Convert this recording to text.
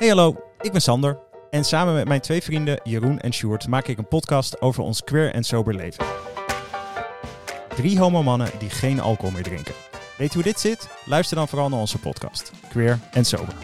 Hey hallo, ik ben Sander en samen met mijn twee vrienden Jeroen en Sjoerd maak ik een podcast over ons queer en sober leven. Drie homomannen die geen alcohol meer drinken. Weet je hoe dit zit? Luister dan vooral naar onze podcast, Queer en Sober.